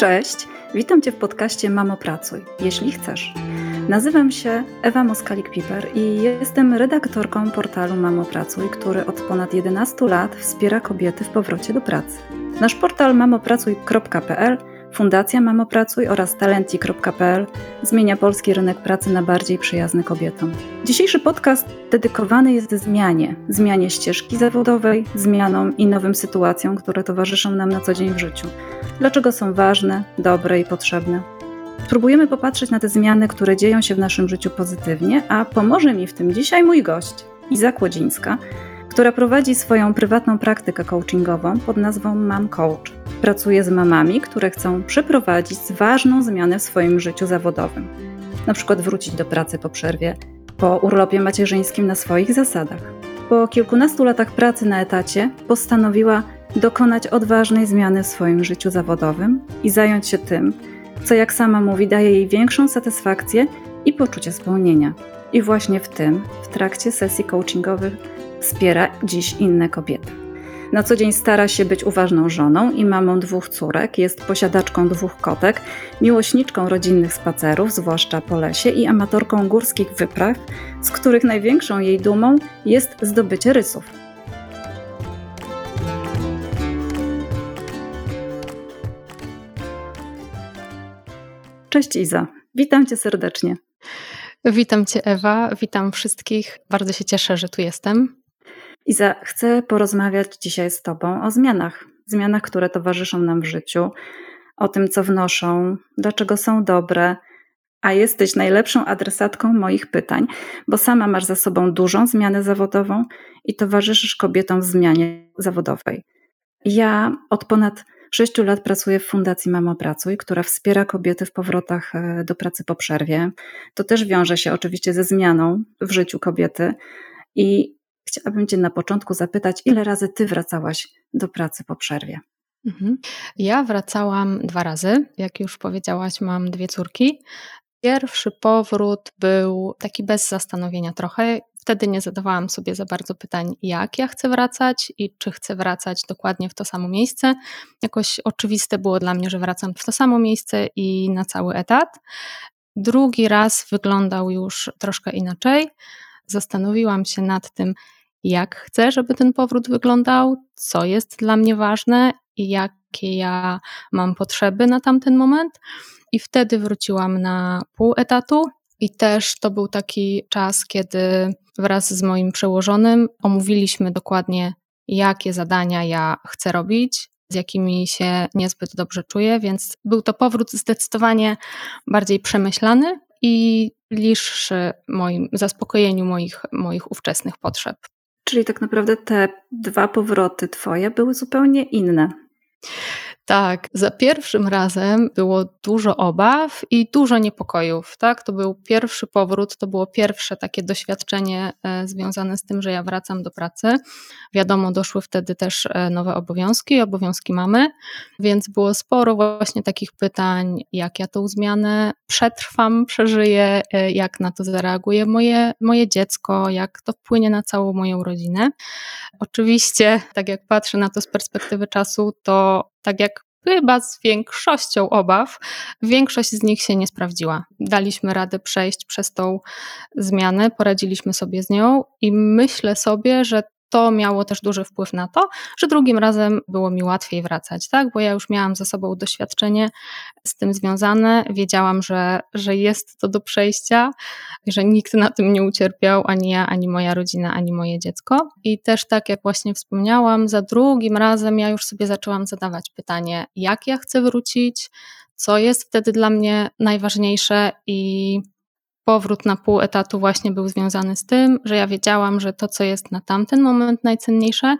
Cześć, witam Cię w podcaście Mamo Pracuj, jeśli chcesz. Nazywam się Ewa Moskalik-Piper i jestem redaktorką portalu Mamo Pracuj, który od ponad 11 lat wspiera kobiety w powrocie do pracy. Nasz portal mamopracuj.pl Fundacja Mamo Pracuj oraz talenti.pl zmienia polski rynek pracy na bardziej przyjazny kobietom. Dzisiejszy podcast dedykowany jest zmianie, zmianie ścieżki zawodowej, zmianom i nowym sytuacjom, które towarzyszą nam na co dzień w życiu. Dlaczego są ważne, dobre i potrzebne? Spróbujemy popatrzeć na te zmiany, które dzieją się w naszym życiu pozytywnie, a pomoże mi w tym dzisiaj mój gość, Iza Kłodzińska, która prowadzi swoją prywatną praktykę coachingową pod nazwą Mam Coach. Pracuje z mamami, które chcą przeprowadzić ważną zmianę w swoim życiu zawodowym. Na przykład wrócić do pracy po przerwie, po urlopie macierzyńskim na swoich zasadach. Po kilkunastu latach pracy na etacie postanowiła dokonać odważnej zmiany w swoim życiu zawodowym i zająć się tym, co jak sama mówi, daje jej większą satysfakcję i poczucie spełnienia. I właśnie w tym, w trakcie sesji coachingowych, wspiera dziś inne kobiety. Na co dzień stara się być uważną żoną i mamą dwóch córek, jest posiadaczką dwóch kotek, miłośniczką rodzinnych spacerów, zwłaszcza po lesie, i amatorką górskich wypraw, z których największą jej dumą jest zdobycie rysów. Cześć Iza, witam cię serdecznie. Witam cię Ewa, witam wszystkich. Bardzo się cieszę, że tu jestem. Iza, chcę porozmawiać dzisiaj z Tobą o zmianach. Zmianach, które towarzyszą nam w życiu, o tym, co wnoszą, dlaczego są dobre, a jesteś najlepszą adresatką moich pytań, bo sama masz za sobą dużą zmianę zawodową i towarzyszysz kobietom w zmianie zawodowej. Ja od ponad sześciu lat pracuję w Fundacji Mamo Pracuj, która wspiera kobiety w powrotach e, do pracy po przerwie. To też wiąże się oczywiście ze zmianą w życiu kobiety i Chciałabym Cię na początku zapytać, ile razy Ty wracałaś do pracy po przerwie? Mhm. Ja wracałam dwa razy. Jak już powiedziałaś, mam dwie córki. Pierwszy powrót był taki bez zastanowienia trochę. Wtedy nie zadawałam sobie za bardzo pytań, jak ja chcę wracać i czy chcę wracać dokładnie w to samo miejsce. Jakoś oczywiste było dla mnie, że wracam w to samo miejsce i na cały etat. Drugi raz wyglądał już troszkę inaczej. Zastanowiłam się nad tym, jak chcę, żeby ten powrót wyglądał, co jest dla mnie ważne i jakie ja mam potrzeby na tamten moment. I wtedy wróciłam na pół etatu. I też to był taki czas, kiedy wraz z moim przełożonym omówiliśmy dokładnie, jakie zadania ja chcę robić, z jakimi się niezbyt dobrze czuję, więc był to powrót zdecydowanie bardziej przemyślany i bliższy moim zaspokojeniu moich, moich ówczesnych potrzeb. Czyli tak naprawdę te dwa powroty twoje były zupełnie inne. Tak, za pierwszym razem było dużo obaw i dużo niepokojów. Tak? To był pierwszy powrót, to było pierwsze takie doświadczenie e, związane z tym, że ja wracam do pracy. Wiadomo, doszły wtedy też e, nowe obowiązki, obowiązki mamy, więc było sporo właśnie takich pytań, jak ja tą zmianę przetrwam, przeżyję, e, jak na to zareaguje moje, moje dziecko, jak to wpłynie na całą moją rodzinę. Oczywiście, tak jak patrzę na to z perspektywy czasu, to tak jak chyba z większością obaw, większość z nich się nie sprawdziła. Daliśmy radę przejść przez tą zmianę, poradziliśmy sobie z nią i myślę sobie, że to miało też duży wpływ na to, że drugim razem było mi łatwiej wracać, tak? Bo ja już miałam za sobą doświadczenie z tym związane, wiedziałam, że, że jest to do przejścia, że nikt na tym nie ucierpiał, ani ja, ani moja rodzina, ani moje dziecko. I też tak jak właśnie wspomniałam, za drugim razem ja już sobie zaczęłam zadawać pytanie, jak ja chcę wrócić, co jest wtedy dla mnie najważniejsze i powrót na pół etatu właśnie był związany z tym, że ja wiedziałam, że to, co jest na tamten moment najcenniejsze,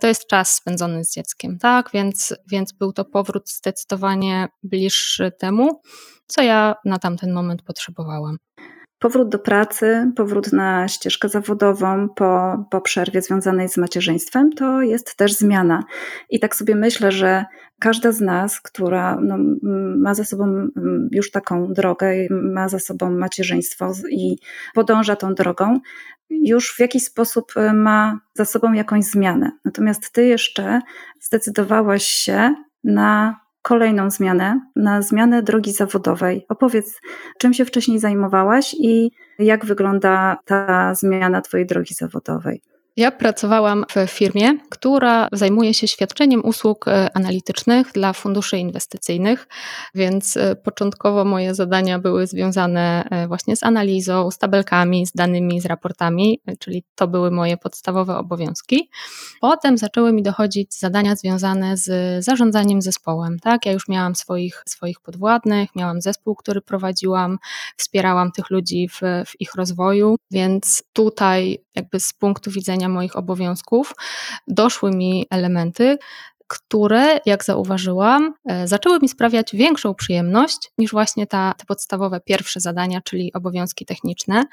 to jest czas spędzony z dzieckiem, tak? Więc, więc był to powrót zdecydowanie bliższy temu, co ja na tamten moment potrzebowałam. Powrót do pracy, powrót na ścieżkę zawodową po, po przerwie związanej z macierzyństwem, to jest też zmiana. I tak sobie myślę, że każda z nas, która no, ma za sobą już taką drogę, ma za sobą macierzyństwo i podąża tą drogą, już w jakiś sposób e, ma za sobą jakąś zmianę. Natomiast ty jeszcze zdecydowałaś się na kolejną zmianę, na zmianę drogi zawodowej. Opowiedz, czym się wcześniej zajmowałaś i jak wygląda ta zmiana Twojej drogi zawodowej. Ja pracowałam w firmie, która zajmuje się świadczeniem usług e, analitycznych dla funduszy inwestycyjnych, więc e, początkowo moje zadania były związane e, właśnie z analizą, z tabelkami, z danymi, z raportami, czyli to były moje podstawowe obowiązki. Potem zaczęły mi dochodzić zadania związane z zarządzaniem zespołem. Tak, ja już miałam swoich, swoich podwładnych, miałam zespół, który prowadziłam, wspierałam tych ludzi w, w ich rozwoju, więc tutaj jakby z punktu widzenia moich obowiązków, doszły mi elementy, które, jak zauważyłam, e, zaczęły mi sprawiać większą przyjemność niż właśnie ta, te podstawowe pierwsze zadania, czyli obowiązki techniczne.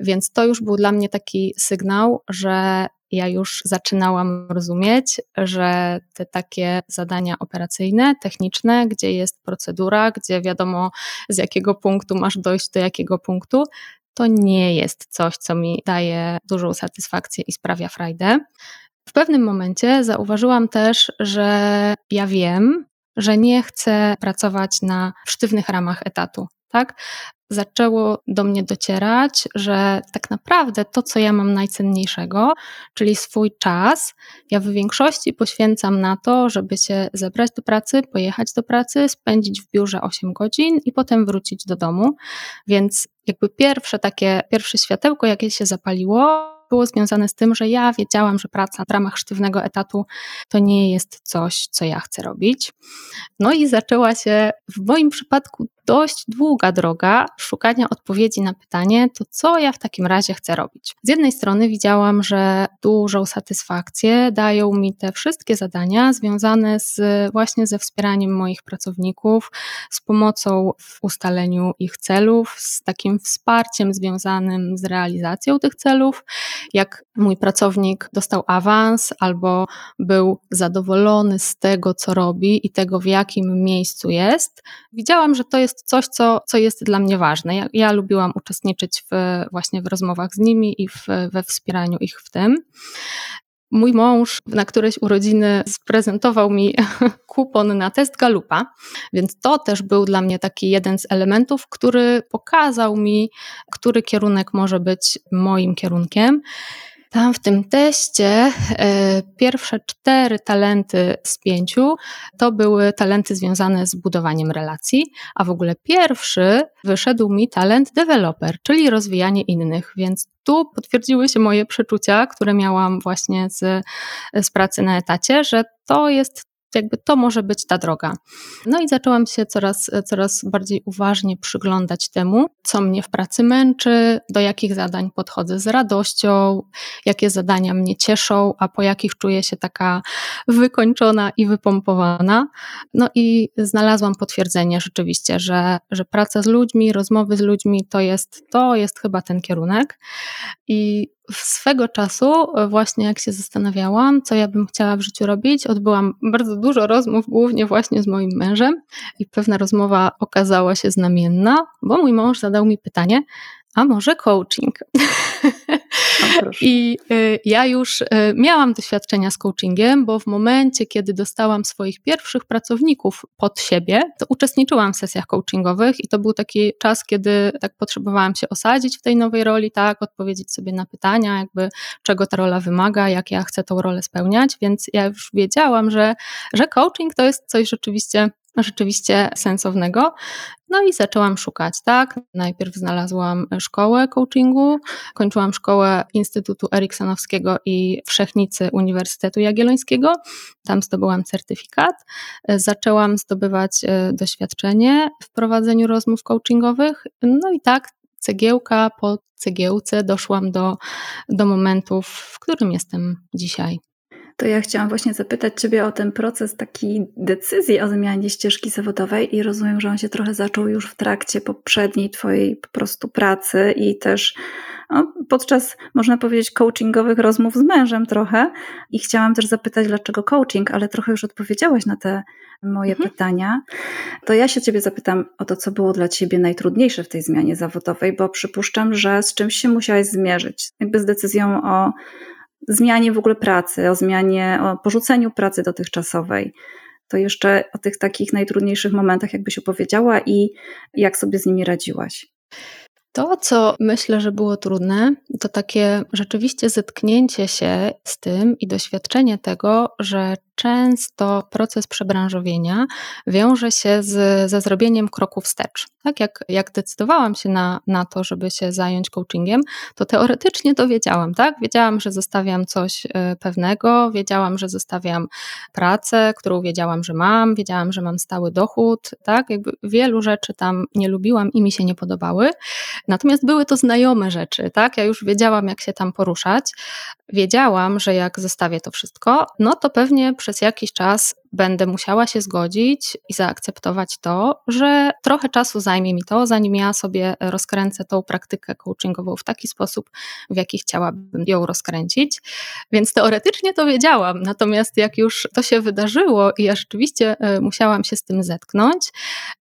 Więc to już był dla mnie taki sygnał, że ja już zaczynałam rozumieć, że te takie zadania operacyjne, techniczne, gdzie jest procedura, gdzie wiadomo z jakiego punktu masz dojść do jakiego punktu, to nie jest coś, co mi daje dużą satysfakcję i sprawia frajdę. W pewnym momencie zauważyłam też, że ja wiem, że nie chcę pracować na sztywnych ramach etatu. Tak? Zaczęło do mnie docierać, że tak naprawdę to, co ja mam najcenniejszego, czyli swój czas, ja w większości poświęcam na to, żeby się zebrać do pracy, pojechać do pracy, spędzić w biurze 8 godzin i potem wrócić do domu. Więc jakby pierwsze takie, pierwsze światełko, jakie się zapaliło, było związane z tym, że ja wiedziałam, że praca w ramach sztywnego etatu to nie jest coś, co ja chcę robić. No i zaczęła się w moim przypadku dość długa droga szukania odpowiedzi na pytanie, to co ja w takim razie chcę robić. Z jednej strony widziałam, że dużą satysfakcję dają mi te wszystkie zadania związane z właśnie ze wspieraniem moich pracowników, z pomocą w ustaleniu ich celów, z takim wsparciem związanym z realizacją tych celów. Jak mój pracownik dostał awans albo był zadowolony z tego, co robi i tego, w jakim miejscu jest, widziałam, że to jest jest coś, co, co jest dla mnie ważne. Ja, ja lubiłam uczestniczyć w, właśnie w rozmowach z nimi i w, we wspieraniu ich w tym. Mój mąż na któreś urodziny sprezentował mi kupon na test Galupa, więc to też był dla mnie taki jeden z elementów, który pokazał mi, który kierunek może być moim kierunkiem. Tam w tym teście e, pierwsze cztery talenty z pięciu to były talenty związane z budowaniem relacji, a w ogóle pierwszy wyszedł mi talent developer, czyli rozwijanie innych, więc tu potwierdziły się moje przeczucia, które miałam właśnie z, z pracy na etacie, że to jest jakby to może być ta droga. No i zaczęłam się coraz, coraz bardziej uważnie przyglądać temu, co mnie w pracy męczy, do jakich zadań podchodzę z radością, jakie zadania mnie cieszą, a po jakich czuję się taka wykończona i wypompowana. No i znalazłam potwierdzenie rzeczywiście, że, że praca z ludźmi, rozmowy z ludźmi to jest, to jest chyba ten kierunek. I swego czasu, e, właśnie jak się zastanawiałam, co ja bym chciała w życiu robić, odbyłam bardzo dużo rozmów, głównie właśnie z moim mężem, i pewna rozmowa okazała się znamienna, bo mój mąż zadał mi pytanie, a może coaching? I y, ja już y, miałam doświadczenia z coachingiem, bo w momencie, kiedy dostałam swoich pierwszych pracowników pod siebie, to uczestniczyłam w sesjach coachingowych i to był taki czas, kiedy tak potrzebowałam się osadzić w tej nowej roli, tak, odpowiedzieć sobie na pytania, jakby czego ta rola wymaga, jak ja chcę tą rolę spełniać, więc ja już wiedziałam, że, że coaching to jest coś rzeczywiście rzeczywiście sensownego. No i zaczęłam szukać, tak? Najpierw znalazłam szkołę coachingu, kończyłam szkołę Instytutu Eriksonowskiego i Wszechnicy Uniwersytetu Jagiellońskiego. Tam zdobyłam certyfikat. Zaczęłam zdobywać e, doświadczenie w prowadzeniu rozmów coachingowych. No i tak cegiełka po cegiełce doszłam do, do momentu, w którym jestem dzisiaj to ja chciałam właśnie zapytać Ciebie o ten proces takiej decyzji o zmianie ścieżki zawodowej i rozumiem, że on się trochę zaczął już w trakcie poprzedniej Twojej po prostu pracy i też no, podczas, można powiedzieć, coachingowych rozmów z mężem trochę. I chciałam też zapytać, dlaczego coaching, ale trochę już odpowiedziałaś na te moje mhm. pytania. To ja się Ciebie zapytam o to, co było dla Ciebie najtrudniejsze w tej zmianie zawodowej, bo przypuszczam, że z czymś się musiałaś zmierzyć, jakby z decyzją o zmianie w ogóle pracy, o zmianie, o porzuceniu pracy dotychczasowej. to jeszcze o tych takich najtrudniejszych momentach, jakbyś opowiedziała i jak sobie z nimi radziłaś. To, co myślę, że było trudne, to takie rzeczywiście zetknięcie się z tym i doświadczenie tego, że często proces przebranżowienia wiąże się z, ze zrobieniem kroku wstecz. Tak jak, jak decydowałam się na, na to, żeby się zająć coachingiem, to teoretycznie to wiedziałam, tak? Wiedziałam, że zostawiam coś e, pewnego, wiedziałam, że zostawiam pracę, którą wiedziałam, że mam, wiedziałam, że mam stały dochód, tak? Jakby wielu rzeczy tam nie lubiłam i mi się nie podobały. Natomiast były to znajome rzeczy, tak? Ja już wiedziałam, jak się tam poruszać. Wiedziałam, że jak zostawię to wszystko, no to pewnie przez jakiś czas będę musiała się zgodzić i zaakceptować to, że trochę czasu zajmie mi to, zanim ja sobie rozkręcę tą praktykę coachingową w taki sposób, w jaki chciałabym ją rozkręcić. Więc teoretycznie to wiedziałam, natomiast jak już to się wydarzyło i ja rzeczywiście e, musiałam się z tym zetknąć,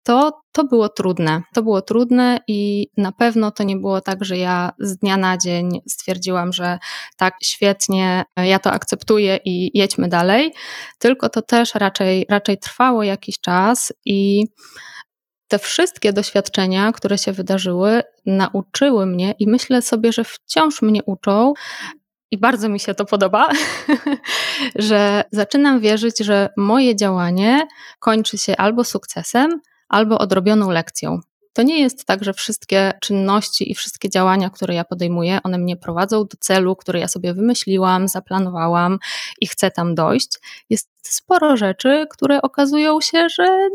to, to było trudne. To było trudne i na pewno to nie było tak, że ja z dnia na dzień stwierdziłam, że tak, świetnie, ja to akceptuję i jedźmy dalej, tylko to też raczej, raczej trwało jakiś czas i te wszystkie doświadczenia, które się wydarzyły, nauczyły mnie i myślę sobie, że wciąż mnie uczą. I bardzo mi się to podoba, że zaczynam wierzyć, że moje działanie kończy się albo sukcesem, albo odrobioną lekcją. To nie jest tak, że wszystkie czynności i wszystkie działania, które ja podejmuję, one mnie prowadzą do celu, który ja sobie wymyśliłam, zaplanowałam i chcę tam dojść. Jest sporo rzeczy, które okazują się, że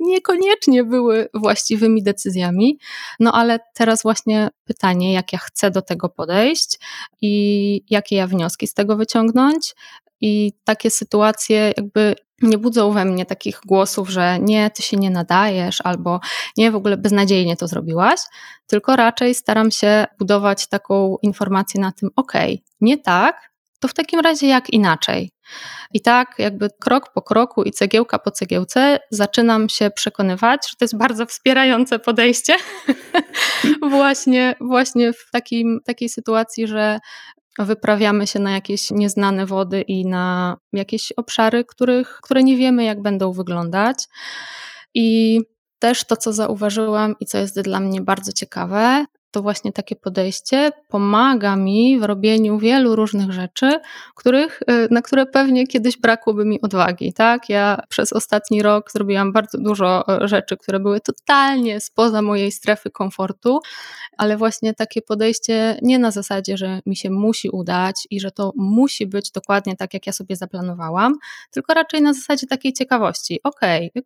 niekoniecznie były właściwymi decyzjami. No ale teraz właśnie pytanie, jak ja chcę do tego podejść i jakie ja wnioski z tego wyciągnąć. I takie sytuacje jakby nie budzą we mnie takich głosów, że nie, ty się nie nadajesz, albo nie, w ogóle beznadziejnie to zrobiłaś, tylko raczej staram się budować taką informację na tym, okej, okay, nie tak, to w takim razie jak inaczej. I tak, jakby krok po kroku i cegiełka po cegiełce, zaczynam się przekonywać, że to jest bardzo wspierające podejście. właśnie, właśnie w takim, takiej sytuacji, że wyprawiamy się na jakieś nieznane wody i na jakieś obszary, których, które nie wiemy, jak będą wyglądać. I też to, co zauważyłam i co jest dla mnie bardzo ciekawe, to właśnie takie podejście pomaga mi w robieniu wielu różnych rzeczy, których, y, na które pewnie kiedyś brakłoby mi odwagi. Tak? Ja przez ostatni rok zrobiłam bardzo dużo y, rzeczy, które były totalnie spoza mojej strefy komfortu, ale właśnie takie podejście nie na zasadzie, że mi się musi udać i że to musi być dokładnie tak, jak ja sobie zaplanowałam, tylko raczej na zasadzie takiej ciekawości. Okej, okay,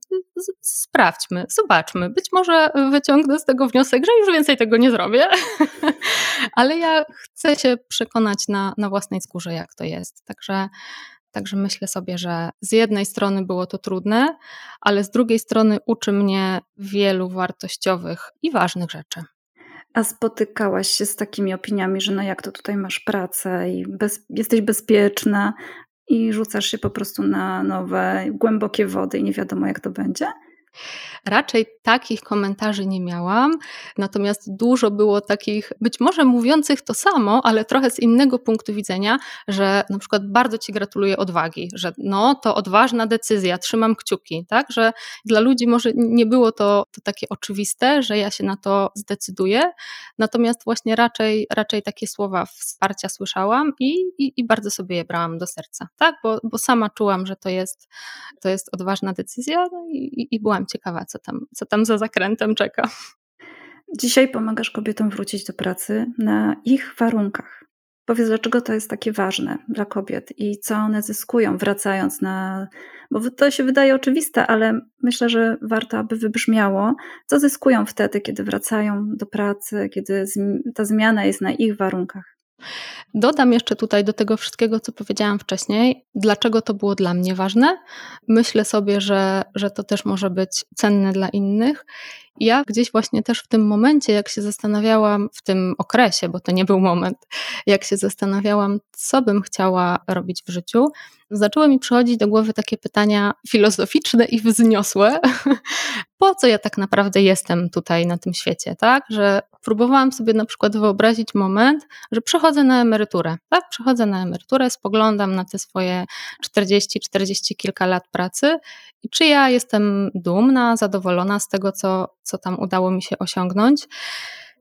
sprawdźmy, zobaczmy. Być może wyciągnę z tego wniosek, że już więcej tego nie zrobię ale ja chcę się przekonać na, na własnej skórze, jak to jest. Także, także myślę sobie, że z jednej strony było to trudne, ale z drugiej strony uczy mnie wielu wartościowych i ważnych rzeczy. A spotykałaś się z takimi opiniami, że no jak to tutaj masz pracę i bez, jesteś bezpieczna i rzucasz się po prostu na nowe, głębokie wody i nie wiadomo jak to będzie? Raczej takich komentarzy nie miałam, natomiast dużo było takich, być może mówiących to samo, ale trochę z innego punktu widzenia, że na przykład bardzo Ci gratuluję odwagi, że no to odważna decyzja, trzymam kciuki, tak? Że dla ludzi może nie było to, to takie oczywiste, że ja się na to zdecyduję, natomiast właśnie raczej, raczej takie słowa wsparcia słyszałam i, i, i bardzo sobie je brałam do serca, tak? Bo, bo sama czułam, że to jest, to jest odważna decyzja no i, i byłam ciekawa, co tam, co tam za zakrętem czeka. Dzisiaj pomagasz kobietom wrócić do pracy na ich warunkach. Powiedz, dlaczego to jest takie ważne dla kobiet i co one zyskują, wracając na. Bo to się wydaje oczywiste, ale myślę, że warto, aby wybrzmiało, co zyskują wtedy, kiedy wracają do pracy, kiedy ta zmiana jest na ich warunkach. Dodam jeszcze tutaj do tego wszystkiego, co powiedziałam wcześniej, dlaczego to było dla mnie ważne. Myślę sobie, że, że to też może być cenne dla innych Ja gdzieś właśnie też w tym momencie, jak się zastanawiałam, w tym okresie, bo to nie był moment, jak się zastanawiałam, co bym chciała robić w życiu, zaczęły mi przychodzić do głowy takie pytania filozoficzne i wzniosłe. po co ja tak naprawdę jestem tutaj na tym świecie, tak? Że próbowałam sobie na przykład wyobrazić moment, że przechodzę na emeryturę, tak? Przechodzę na emeryturę, spoglądam na te swoje 40, 40 kilka lat pracy i czy ja jestem dumna, zadowolona z tego, co, co tam udało mi się osiągnąć.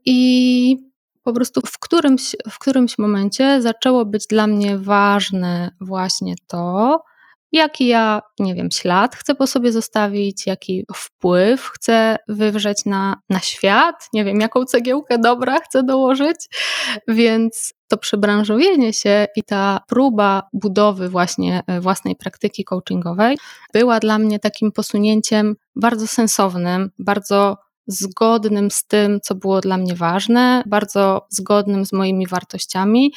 I po prostu w którymś, w którymś momencie zaczęło być dla mnie ważne właśnie to, jaki ja, nie wiem, ślad chcę po sobie zostawić, jaki wpływ chcę wywrzeć na, na świat, nie wiem, jaką cegiełkę dobra chcę dołożyć, więc to przebranżowienie się i ta próba budowy właśnie e, własnej praktyki coachingowej była dla mnie takim posunięciem bardzo sensownym, bardzo zgodnym z tym, co było dla mnie ważne, bardzo zgodnym z moimi wartościami.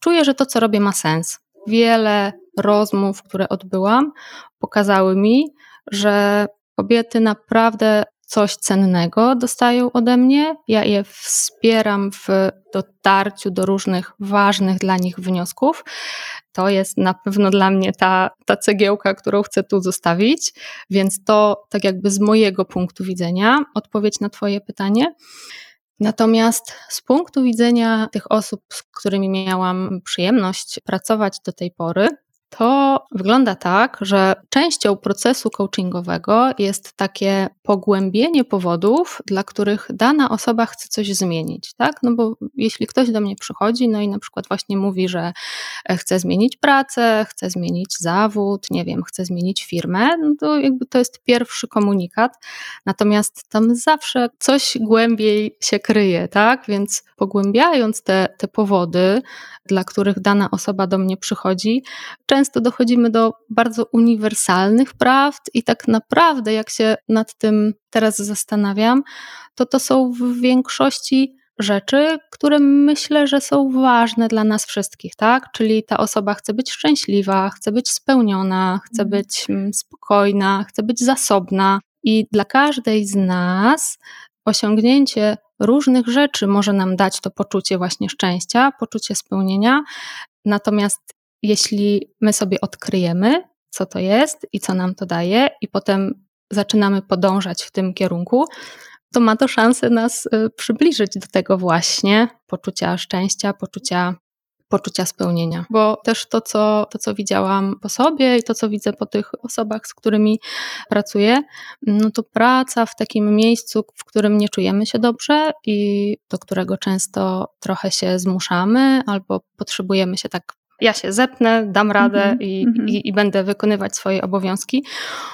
Czuję, że to, co robię, ma sens. Wiele rozmów, które odbyłam, pokazały mi, że kobiety naprawdę coś cennego dostają ode mnie. Ja je wspieram w dotarciu do różnych ważnych dla nich wniosków. To jest na pewno dla mnie ta, ta cegiełka, którą chcę tu zostawić, więc to tak jakby z mojego punktu widzenia odpowiedź na Twoje pytanie. Natomiast z punktu widzenia tych osób, z którymi miałam przyjemność pracować do tej pory, to wygląda tak, że częścią procesu coachingowego jest takie pogłębienie powodów, dla których dana osoba chce coś zmienić, tak? No bo jeśli ktoś do mnie przychodzi, no i na przykład właśnie mówi, że e, chce zmienić pracę, chce zmienić zawód, nie wiem, chce zmienić firmę, no to jakby to jest pierwszy komunikat. Natomiast tam zawsze coś głębiej się kryje, tak? Więc pogłębiając te, te powody, dla których dana osoba do mnie przychodzi, często dochodzimy do bardzo uniwersalnych prawd i tak naprawdę, jak się nad tym teraz zastanawiam, to to są w większości rzeczy, które myślę, że są ważne dla nas wszystkich, tak? Czyli ta osoba chce być szczęśliwa, chce być spełniona, chce mhm. być mm, spokojna, chce być zasobna. I dla każdej z nas osiągnięcie różnych rzeczy może nam dać to poczucie właśnie szczęścia, poczucie spełnienia. Natomiast jeśli my sobie odkryjemy, co to jest i co nam to daje, i potem zaczynamy podążać w tym kierunku, to ma to szansę nas y, przybliżyć do tego właśnie poczucia szczęścia, poczucia poczucia spełnienia. Bo też to co, to, co widziałam po sobie i to, co widzę po tych osobach, z którymi pracuję, no to praca w takim miejscu, w którym nie czujemy się dobrze i do którego często trochę się zmuszamy albo potrzebujemy się tak ja się zepnę, dam radę mm -hmm, i, mm -hmm. i, i, będę wykonywać swoje obowiązki,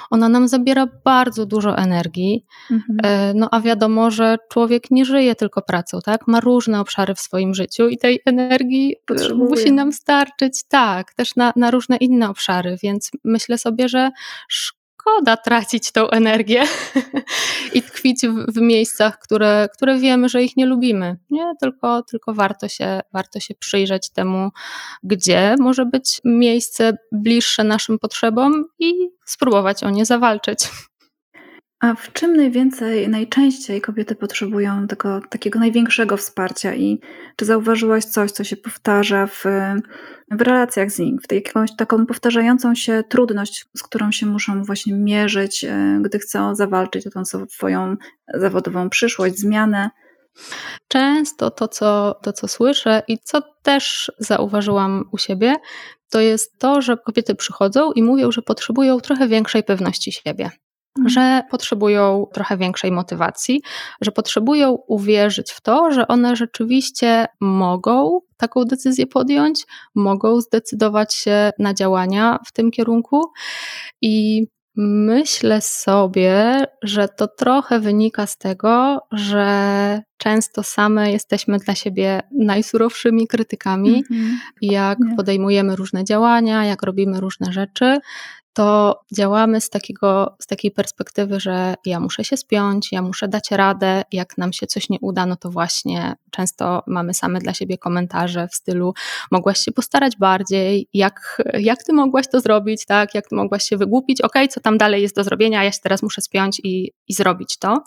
ona nam zabiera bardzo dużo energii. Mm -hmm. No a wiadomo, że człowiek nie żyje tylko pracą, tak? Ma różne obszary w swoim życiu i tej energii Potrzebuje. musi nam starczyć, tak, też na, na różne inne obszary, więc myślę sobie, że szkoda tracić tą energię i tkwić w, w, miejscach, które, które wiemy, że ich nie lubimy. Nie, tylko, tylko warto, się, warto się przyjrzeć temu, gdzie może być miejsce bliższe naszym potrzebom i spróbować o nie zawalczyć. A w czym najwięcej, najczęściej kobiety potrzebują tego takiego największego wsparcia i czy zauważyłaś coś, co się powtarza w, w relacjach z nim, w jakąś taką powtarzającą się trudność, z którą się muszą właśnie mierzyć, e, gdy chcą zawalczyć o tą swoją zawodową przyszłość, zmianę? Często to co, to, co słyszę i co też zauważyłam u siebie, to jest to, że kobiety przychodzą i mówią, że potrzebują trochę większej pewności siebie. Mhm. że potrzebują trochę większej motywacji, że potrzebują uwierzyć w to, że one rzeczywiście mogą taką decyzję podjąć, mogą zdecydować się na działania w tym kierunku i Myślę sobie, że to trochę wynika z tego, że często same jesteśmy dla siebie najsurowszymi krytykami. Mm -hmm. Jak podejmujemy różne działania, jak robimy różne rzeczy, to działamy z, takiego, z takiej perspektywy, że ja muszę się spiąć, ja muszę dać radę, jak nam się coś nie uda, no to właśnie często mamy same dla siebie komentarze w stylu mogłaś się postarać bardziej, jak, jak ty mogłaś to zrobić, tak, jak ty mogłaś się wygłupić, okej, okay, co tam dalej jest do zrobienia, ja się teraz muszę spiąć i, i zrobić to.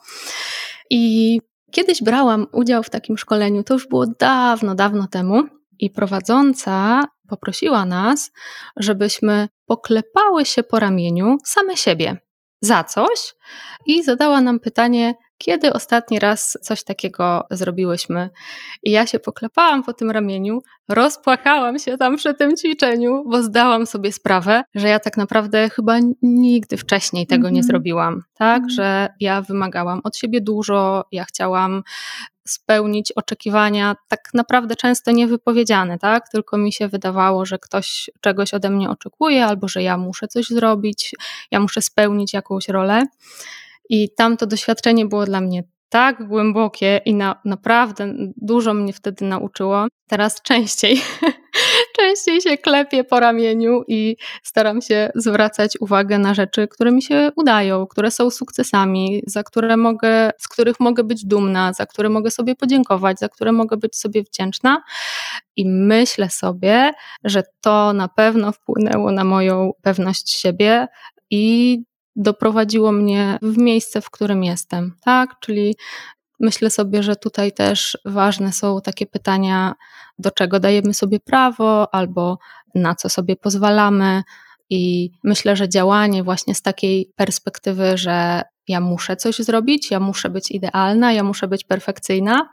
I kiedyś brałam udział w takim szkoleniu, to już było dawno, dawno temu i prowadząca poprosiła nas, żebyśmy poklepały się po ramieniu same siebie za coś i zadała nam pytanie, kiedy ostatni raz coś takiego zrobiłyśmy. I ja się poklepałam po tym ramieniu, rozpłakałam się tam przy tym ćwiczeniu, bo zdałam sobie sprawę, że ja tak naprawdę chyba nigdy wcześniej tego mm -hmm. nie mhm. zrobiłam. Tak, mm -hmm. że ja wymagałam od siebie dużo, ja chciałam spełnić oczekiwania tak naprawdę często niewypowiedziane, tak? Tylko mi się wydawało, że ktoś czegoś ode mnie oczekuje, albo że ja muszę coś zrobić, ja muszę spełnić jakąś rolę. I tamto doświadczenie było dla mnie tak głębokie i na, naprawdę dużo mnie wtedy nauczyło. Teraz częściej, częściej się klepię po ramieniu i staram się zwracać uwagę na rzeczy, które mi się udają, które są sukcesami, za które mogę, z których mogę być dumna, za które mogę sobie podziękować, za które mogę być sobie wdzięczna. I myślę sobie, że to na pewno wpłynęło na moją pewność siebie i doprowadziło mnie w miejsce, w którym jestem, tak? Czyli myślę sobie, że tutaj też ważne są takie pytania, do czego dajemy sobie prawo albo na co sobie pozwalamy. I myślę, że działanie właśnie z takiej perspektywy, że ja muszę coś zrobić, ja muszę być idealna, ja muszę być perfekcyjna,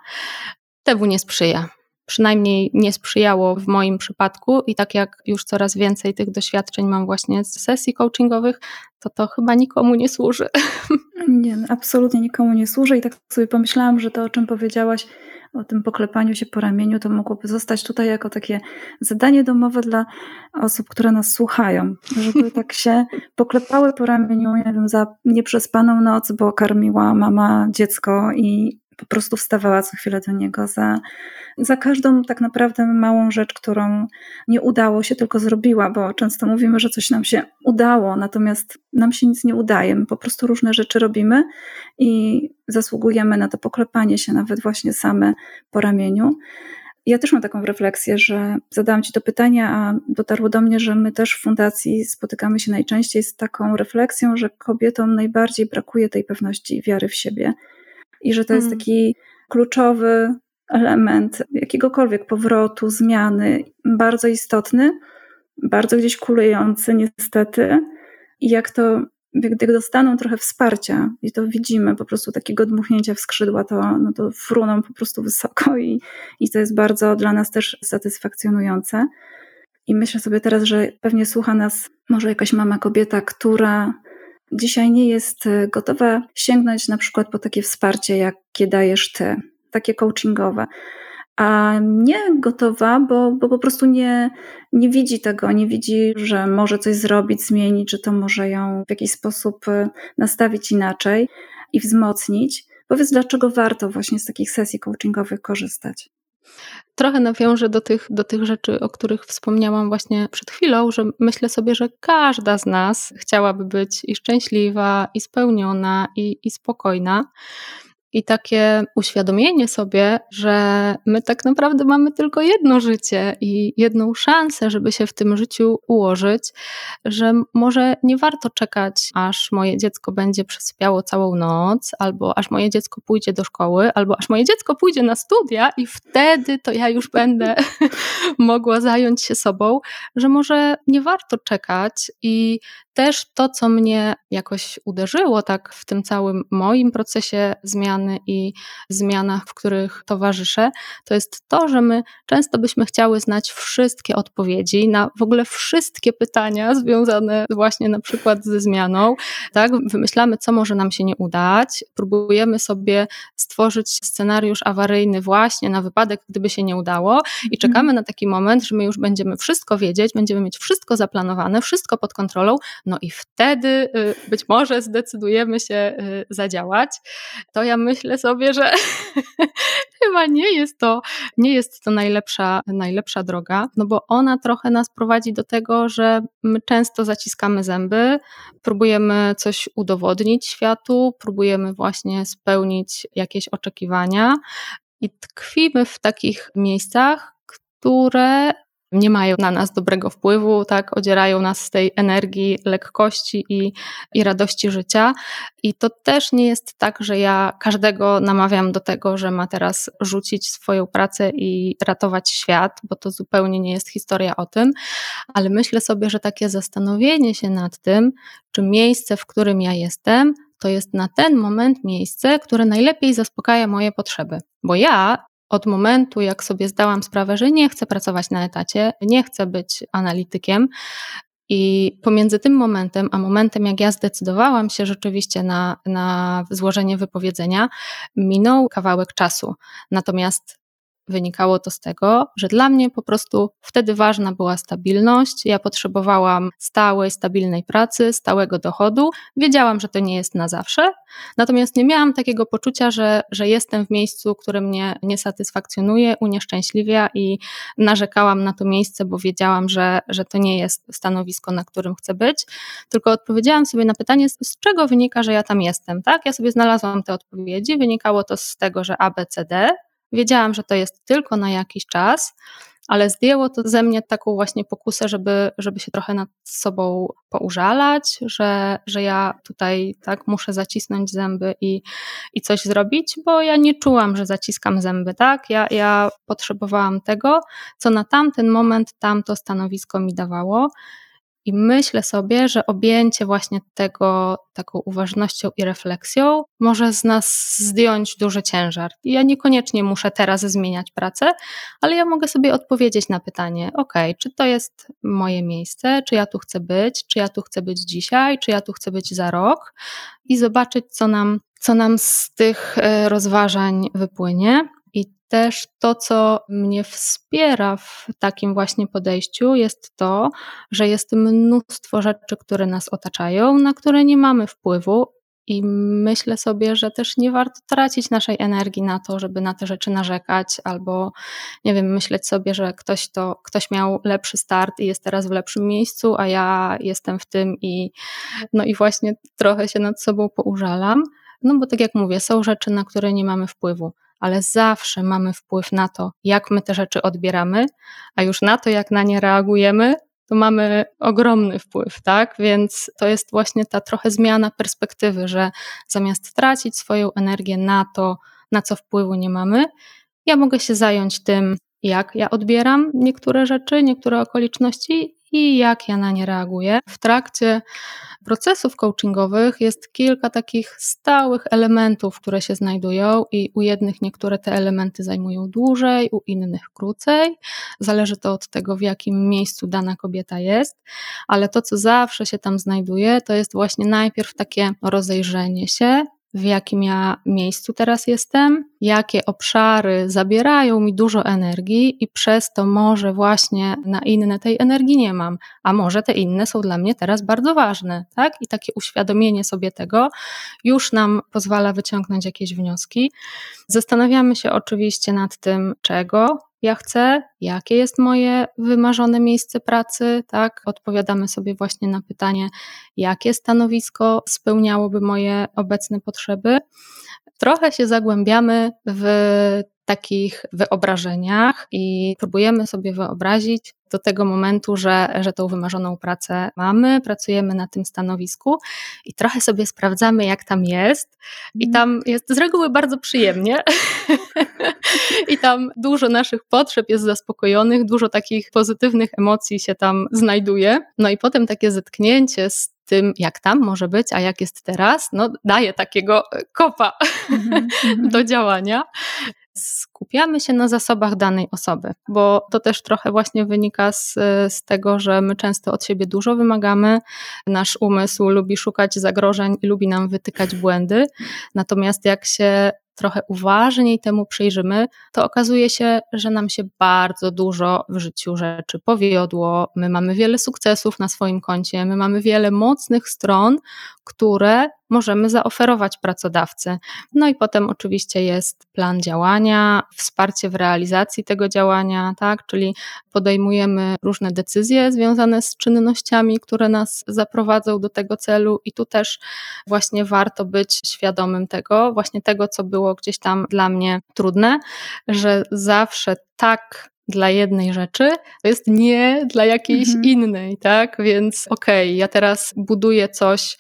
temu nie sprzyja przynajmniej nie sprzyjało w moim przypadku. I tak jak już coraz więcej tych doświadczeń mam właśnie z sesji coachingowych, to to chyba nikomu nie służy. Nie, no, absolutnie nikomu nie służy. I tak sobie pomyślałam, że to o czym powiedziałaś, o tym poklepaniu się po ramieniu, to mogłoby zostać tutaj jako takie zadanie domowe dla osób, które nas słuchają, żeby tak się poklepały po ramieniu, nie wiem, za nieprzespaną noc, bo karmiła mama dziecko i po prostu wstawała co chwilę do niego za, za każdą tak naprawdę małą rzecz, którą nie udało się, tylko zrobiła, bo często mówimy, że coś nam się udało, natomiast nam się nic nie udaje. My po prostu różne rzeczy robimy i zasługujemy na to poklepanie się nawet właśnie same po ramieniu. Ja też mam taką refleksję, że zadałam Ci to pytanie, a dotarło do mnie, że my też w fundacji spotykamy się najczęściej z taką refleksją, że kobietom najbardziej brakuje tej pewności i wiary w siebie i że to jest hmm. taki kluczowy element jakiegokolwiek powrotu, zmiany, bardzo istotny, bardzo gdzieś kulejący niestety. I jak to, gdy dostaną trochę wsparcia i to widzimy, po prostu takiego dmuchnięcia w skrzydła, to, no to fruną po prostu wysoko i, i to jest bardzo dla nas też satysfakcjonujące. I myślę sobie teraz, że pewnie słucha nas może jakaś mama kobieta, która dzisiaj nie jest e, gotowa sięgnąć na przykład po takie wsparcie, jakie dajesz ty, takie coachingowe. A nie gotowa, bo, bo po prostu nie, nie widzi tego, nie widzi, że może coś zrobić, zmienić, że to może ją w jakiś sposób e, nastawić inaczej i wzmocnić. Powiedz, dlaczego warto właśnie z takich sesji coachingowych korzystać? Trochę nawiążę do tych, do tych rzeczy, o których wspomniałam właśnie przed chwilą, że myślę sobie, że każda z nas chciałaby być i szczęśliwa, i spełniona, i, i spokojna i takie uświadomienie sobie, że my tak naprawdę mamy tylko jedno życie i jedną szansę, żeby się w tym życiu ułożyć, że może nie warto czekać, aż moje dziecko będzie przesypiało całą noc, albo aż moje dziecko pójdzie do szkoły, albo aż moje dziecko pójdzie na studia i wtedy to ja już będę mogła zająć się sobą, że może nie warto czekać. I też to, co mnie jakoś uderzyło tak w tym całym moim procesie zmiany i zmianach, w których towarzyszę, to jest to, że my często byśmy chciały znać wszystkie odpowiedzi na w ogóle wszystkie pytania związane właśnie na przykład ze zmianą. Tak? Wymyślamy, co może nam się nie udać, próbujemy sobie stworzyć scenariusz awaryjny właśnie na wypadek, gdyby się nie udało i mhm. czekamy na taki moment, że my już będziemy wszystko wiedzieć, będziemy mieć wszystko zaplanowane, wszystko pod kontrolą, no i wtedy y, być może zdecydujemy się y, zadziałać. To ja myślę sobie, że chyba nie jest to, nie jest to najlepsza, najlepsza droga, no bo ona trochę nas prowadzi do tego, że my często zaciskamy zęby, próbujemy coś udowodnić światu, próbujemy właśnie spełnić jakieś oczekiwania i tkwimy w takich miejscach, które nie mają na nas dobrego wpływu, tak, odzierają nas z tej energii, lekkości i, i radości życia. I to też nie jest tak, że ja każdego namawiam do tego, że ma teraz rzucić swoją pracę i ratować świat, bo to zupełnie nie jest historia o tym, ale myślę sobie, że takie zastanowienie się nad tym, czy miejsce, w którym ja jestem, to jest na ten moment miejsce, które najlepiej zaspokaja moje potrzeby. Bo ja od momentu, jak sobie zdałam sprawę, że nie chcę pracować na etacie, nie chcę być analitykiem, i pomiędzy tym momentem, a momentem, jak ja zdecydowałam się rzeczywiście na, na złożenie wypowiedzenia, minął kawałek czasu. Natomiast Wynikało to z tego, że dla mnie po prostu wtedy ważna była stabilność. Ja potrzebowałam stałej, stabilnej pracy, stałego dochodu. Wiedziałam, że to nie jest na zawsze, natomiast nie miałam takiego poczucia, że, że jestem w miejscu, które mnie nie satysfakcjonuje, unieszczęśliwia i narzekałam na to miejsce, bo wiedziałam, że, że to nie jest stanowisko, na którym chcę być. Tylko odpowiedziałam sobie na pytanie, z czego wynika, że ja tam jestem. Tak? Ja sobie znalazłam te odpowiedzi. Wynikało to z tego, że A, B, C, D Wiedziałam, że to jest tylko na jakiś czas, ale zdjęło to ze mnie taką właśnie pokusę, żeby, żeby się trochę nad sobą poużalać, że, że ja tutaj tak muszę zacisnąć zęby i, i coś zrobić, bo ja nie czułam, że zaciskam zęby, tak? Ja, ja potrzebowałam tego, co na tamten moment tamto stanowisko mi dawało. I myślę sobie, że objęcie właśnie tego taką uważnością i refleksją może z nas zdjąć duży ciężar. Ja niekoniecznie muszę teraz zmieniać pracę, ale ja mogę sobie odpowiedzieć na pytanie: OK, czy to jest moje miejsce, czy ja tu chcę być, czy ja tu chcę być dzisiaj, czy ja tu chcę być za rok i zobaczyć, co nam, co nam z tych e, rozważań wypłynie też to, co mnie wspiera w takim właśnie podejściu, jest to, że jest mnóstwo rzeczy, które nas otaczają, na które nie mamy wpływu. I myślę sobie, że też nie warto tracić naszej energii na to, żeby na te rzeczy narzekać, albo nie wiem, myśleć sobie, że ktoś to, ktoś miał lepszy start i jest teraz w lepszym miejscu, a ja jestem w tym i no i właśnie trochę się nad sobą poużalam. No bo tak jak mówię, są rzeczy, na które nie mamy wpływu ale zawsze mamy wpływ na to, jak my te rzeczy odbieramy, a już na to, jak na nie reagujemy, to mamy ogromny wpływ, tak? Więc to jest właśnie ta trochę zmiana perspektywy, że zamiast tracić swoją energię na to, na co wpływu nie mamy, ja mogę się zająć tym, jak ja odbieram niektóre rzeczy, niektóre okoliczności i jak ja na nie reaguję. W trakcie procesów coachingowych jest kilka takich stałych elementów, które się znajdują, i u jednych niektóre te elementy zajmują dłużej, u innych krócej. Zależy to od tego, w jakim miejscu dana kobieta jest, ale to, co zawsze się tam znajduje, to jest właśnie najpierw takie rozejrzenie się, w jakim ja miejscu teraz jestem, jakie obszary zabierają mi dużo energii i przez to może właśnie na inne tej energii nie mam, a może te inne są dla mnie teraz bardzo ważne, tak? I takie uświadomienie sobie tego już nam pozwala wyciągnąć jakieś wnioski. Zastanawiamy się oczywiście nad tym, czego ja chcę, jakie jest moje wymarzone miejsce pracy, tak? Odpowiadamy sobie właśnie na pytanie, jakie stanowisko spełniałoby moje obecne potrzeby. Trochę się zagłębiamy w takich wyobrażeniach i próbujemy sobie wyobrazić do tego momentu, że, że tą wymarzoną pracę mamy, pracujemy na tym stanowisku i trochę sobie sprawdzamy, jak tam jest. I mhm. tam jest z reguły bardzo przyjemnie. I tam dużo naszych potrzeb jest zaspokojonych, dużo takich pozytywnych emocji się tam znajduje. No i potem takie zetknięcie z tym, jak tam może być, a jak jest teraz, no daje takiego kopa mm -hmm. do działania skupiamy się na zasobach danej osoby, bo to też trochę właśnie wynika z, z tego, że my często od siebie dużo wymagamy. Nasz umysł lubi szukać zagrożeń i lubi nam wytykać błędy. Natomiast jak się trochę uważniej temu przyjrzymy, to okazuje się, że nam się bardzo dużo w życiu rzeczy powiodło. My mamy wiele sukcesów na swoim koncie, my mamy wiele mocnych stron, które możemy zaoferować pracodawcy. No i potem oczywiście jest plan działania, wsparcie w realizacji tego działania, tak? Czyli podejmujemy różne decyzje związane z czynnościami, które nas zaprowadzą do tego celu, i tu też właśnie warto być świadomym tego, właśnie tego, co było gdzieś tam dla mnie trudne, że zawsze tak dla jednej rzeczy, to jest nie dla jakiejś mhm. innej, tak? Więc okej, okay, ja teraz buduję coś,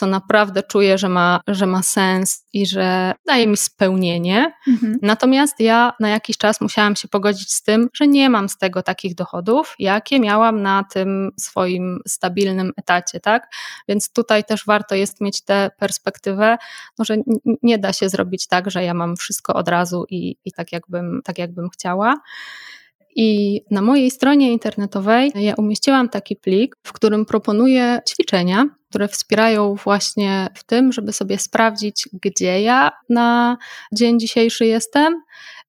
co naprawdę czuję, że ma, że ma sens i że daje mi spełnienie. Mhm. Natomiast ja na jakiś czas musiałam się pogodzić z tym, że nie mam z tego takich dochodów, jakie miałam na tym swoim stabilnym etacie, tak? Więc tutaj też warto jest mieć tę perspektywę, no, że nie da się zrobić tak, że ja mam wszystko od razu i, i tak, jakbym, tak jakbym chciała. I na mojej stronie internetowej ja umieściłam taki plik, w którym proponuję ćwiczenia, które wspierają właśnie w tym, żeby sobie sprawdzić, gdzie ja na dzień dzisiejszy jestem,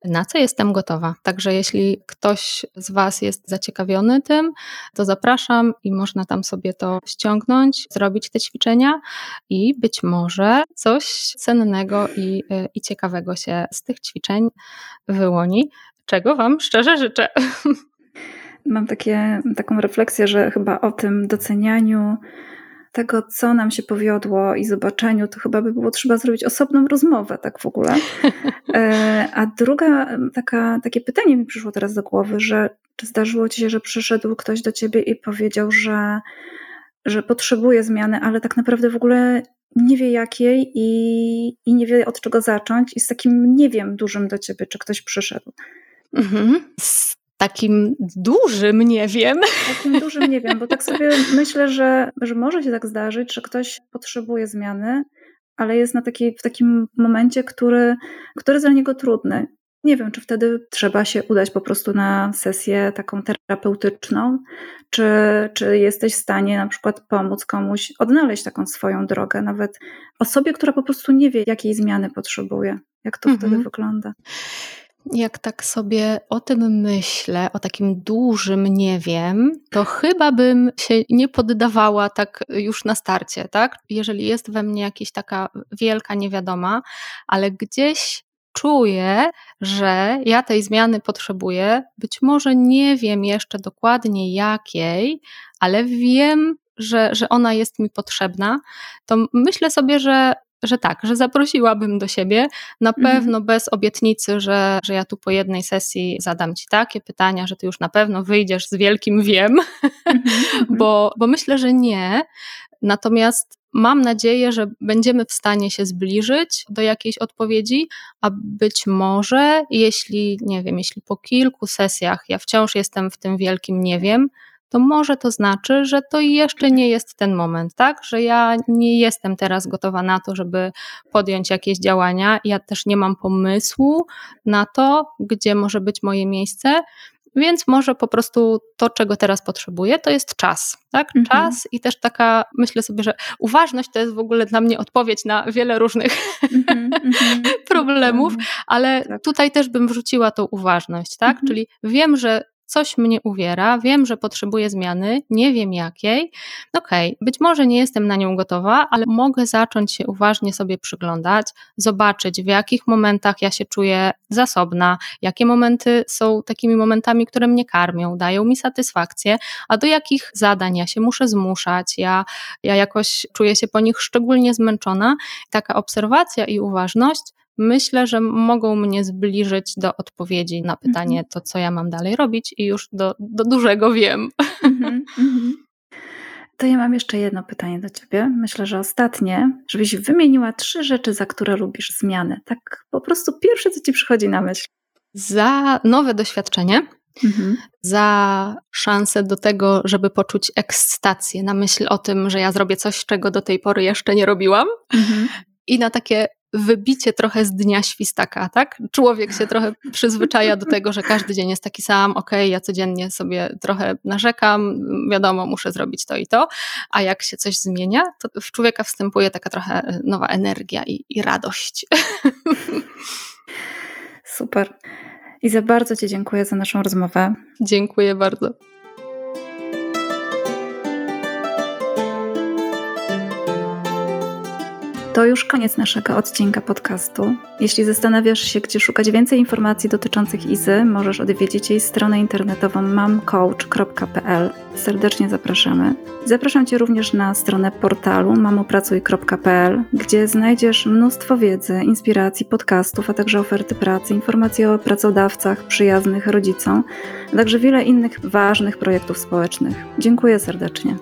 na co jestem gotowa. Także jeśli ktoś z Was jest zaciekawiony tym, to zapraszam i można tam sobie to ściągnąć, zrobić te ćwiczenia i być może coś cennego i, i ciekawego się z tych ćwiczeń wyłoni czego Wam szczerze życzę. Mam takie, taką refleksję, że chyba o tym docenianiu tego, co nam się powiodło i zobaczeniu, to chyba by było trzeba zrobić osobną rozmowę, tak w ogóle. E, a druga, taka, takie pytanie mi przyszło teraz do głowy, że czy zdarzyło Ci się, że przyszedł ktoś do Ciebie i powiedział, że, że potrzebuje zmiany, ale tak naprawdę w ogóle nie wie jakiej i, i nie wie od czego zacząć i z takim nie wiem dużym do Ciebie, czy ktoś przyszedł. Mhm. Z takim dużym nie wiem. Takim dużym nie wiem, bo tak sobie myślę, że, że może się tak zdarzyć, że ktoś potrzebuje zmiany, ale jest na taki, w takim momencie, który, który jest dla niego trudny. Nie wiem, czy wtedy trzeba się udać po prostu na sesję taką terapeutyczną, czy, czy jesteś w stanie na przykład pomóc komuś odnaleźć taką swoją drogę, nawet osobie, która po prostu nie wie, jakiej zmiany potrzebuje. Jak to mhm. wtedy wygląda? Jak tak sobie o tym myślę, o takim dużym nie wiem, to chyba bym się nie poddawała tak już na starcie, tak? Jeżeli jest we mnie jakaś taka wielka niewiadoma, ale gdzieś czuję, że ja tej zmiany potrzebuję. Być może nie wiem jeszcze dokładnie jakiej, ale wiem, że, że ona jest mi potrzebna, to myślę sobie, że że tak, że zaprosiłabym do siebie, na mhm. pewno bez obietnicy, że, że ja tu po jednej sesji zadam ci takie pytania, że ty już na pewno wyjdziesz z wielkim wiem, mhm. bo, bo myślę, że nie. Natomiast mam nadzieję, że będziemy w stanie się zbliżyć do jakiejś odpowiedzi, a być może, jeśli, nie wiem, jeśli po kilku sesjach ja wciąż jestem w tym wielkim nie wiem, to może to znaczy, że to jeszcze nie jest ten moment, tak? Że ja nie jestem teraz gotowa na to, żeby podjąć jakieś działania. Ja też nie mam pomysłu na to, gdzie może być moje miejsce. Więc może po prostu to, czego teraz potrzebuję, to jest czas, tak? Mhm. Czas i też taka, myślę sobie, że uważność to jest w ogóle dla mnie odpowiedź na wiele różnych mhm, mhm. problemów, ale tak. tutaj też bym wrzuciła tą uważność, tak? Czyli wiem, że coś mnie uwiera, wiem, że potrzebuję zmiany, nie wiem jakiej. Okej, okay, być może nie jestem na nią gotowa, ale mogę zacząć się uważnie sobie przyglądać, zobaczyć w jakich momentach ja się czuję zasobna, jakie momenty są takimi momentami, które mnie karmią, dają mi satysfakcję, a do jakich zadań ja się muszę zmuszać, ja, ja jakoś czuję się po nich szczególnie zmęczona. Taka obserwacja i uważność myślę, że mogą mnie zbliżyć do odpowiedzi na pytanie, mhm. to co ja mam dalej robić, i już do, do dużego wiem. Mhm, mhm. To ja mam jeszcze jedno pytanie do ciebie. Myślę, że ostatnie, żebyś wymieniła trzy rzeczy, za które lubisz zmiany. Tak po prostu pierwsze, co ci przychodzi na myśl. Za nowe doświadczenie, Mhm. za szansę do tego, żeby poczuć ekscytację na myśl o tym, że ja zrobię coś, czego do tej pory jeszcze nie robiłam. Mhm. I na takie wybicie trochę z dnia świstaka, tak? Człowiek się trochę przyzwyczaja do tego, że każdy dzień jest taki sam, okej, okay, ja codziennie sobie trochę narzekam, wiadomo, muszę zrobić to i to, a jak się coś zmienia, to w człowieka wstępuje taka trochę nowa energia i, i radość. Super. I za bardzo Ci dziękuję za naszą rozmowę. Dziękuję bardzo. To już koniec naszego odcinka podcastu. Jeśli zastanawiasz się, gdzie szukać więcej informacji dotyczących Izy, możesz odwiedzić jej stronę internetową mamcoach.pl. Serdecznie zapraszamy. Zapraszam Cię również na stronę portalu mamopracuj.pl, gdzie znajdziesz mnóstwo wiedzy, inspiracji, podcastów, a także oferty pracy, informacje o pracodawcach przyjaznych rodzicom, a także wiele innych ważnych projektów społecznych. Dziękuję serdecznie.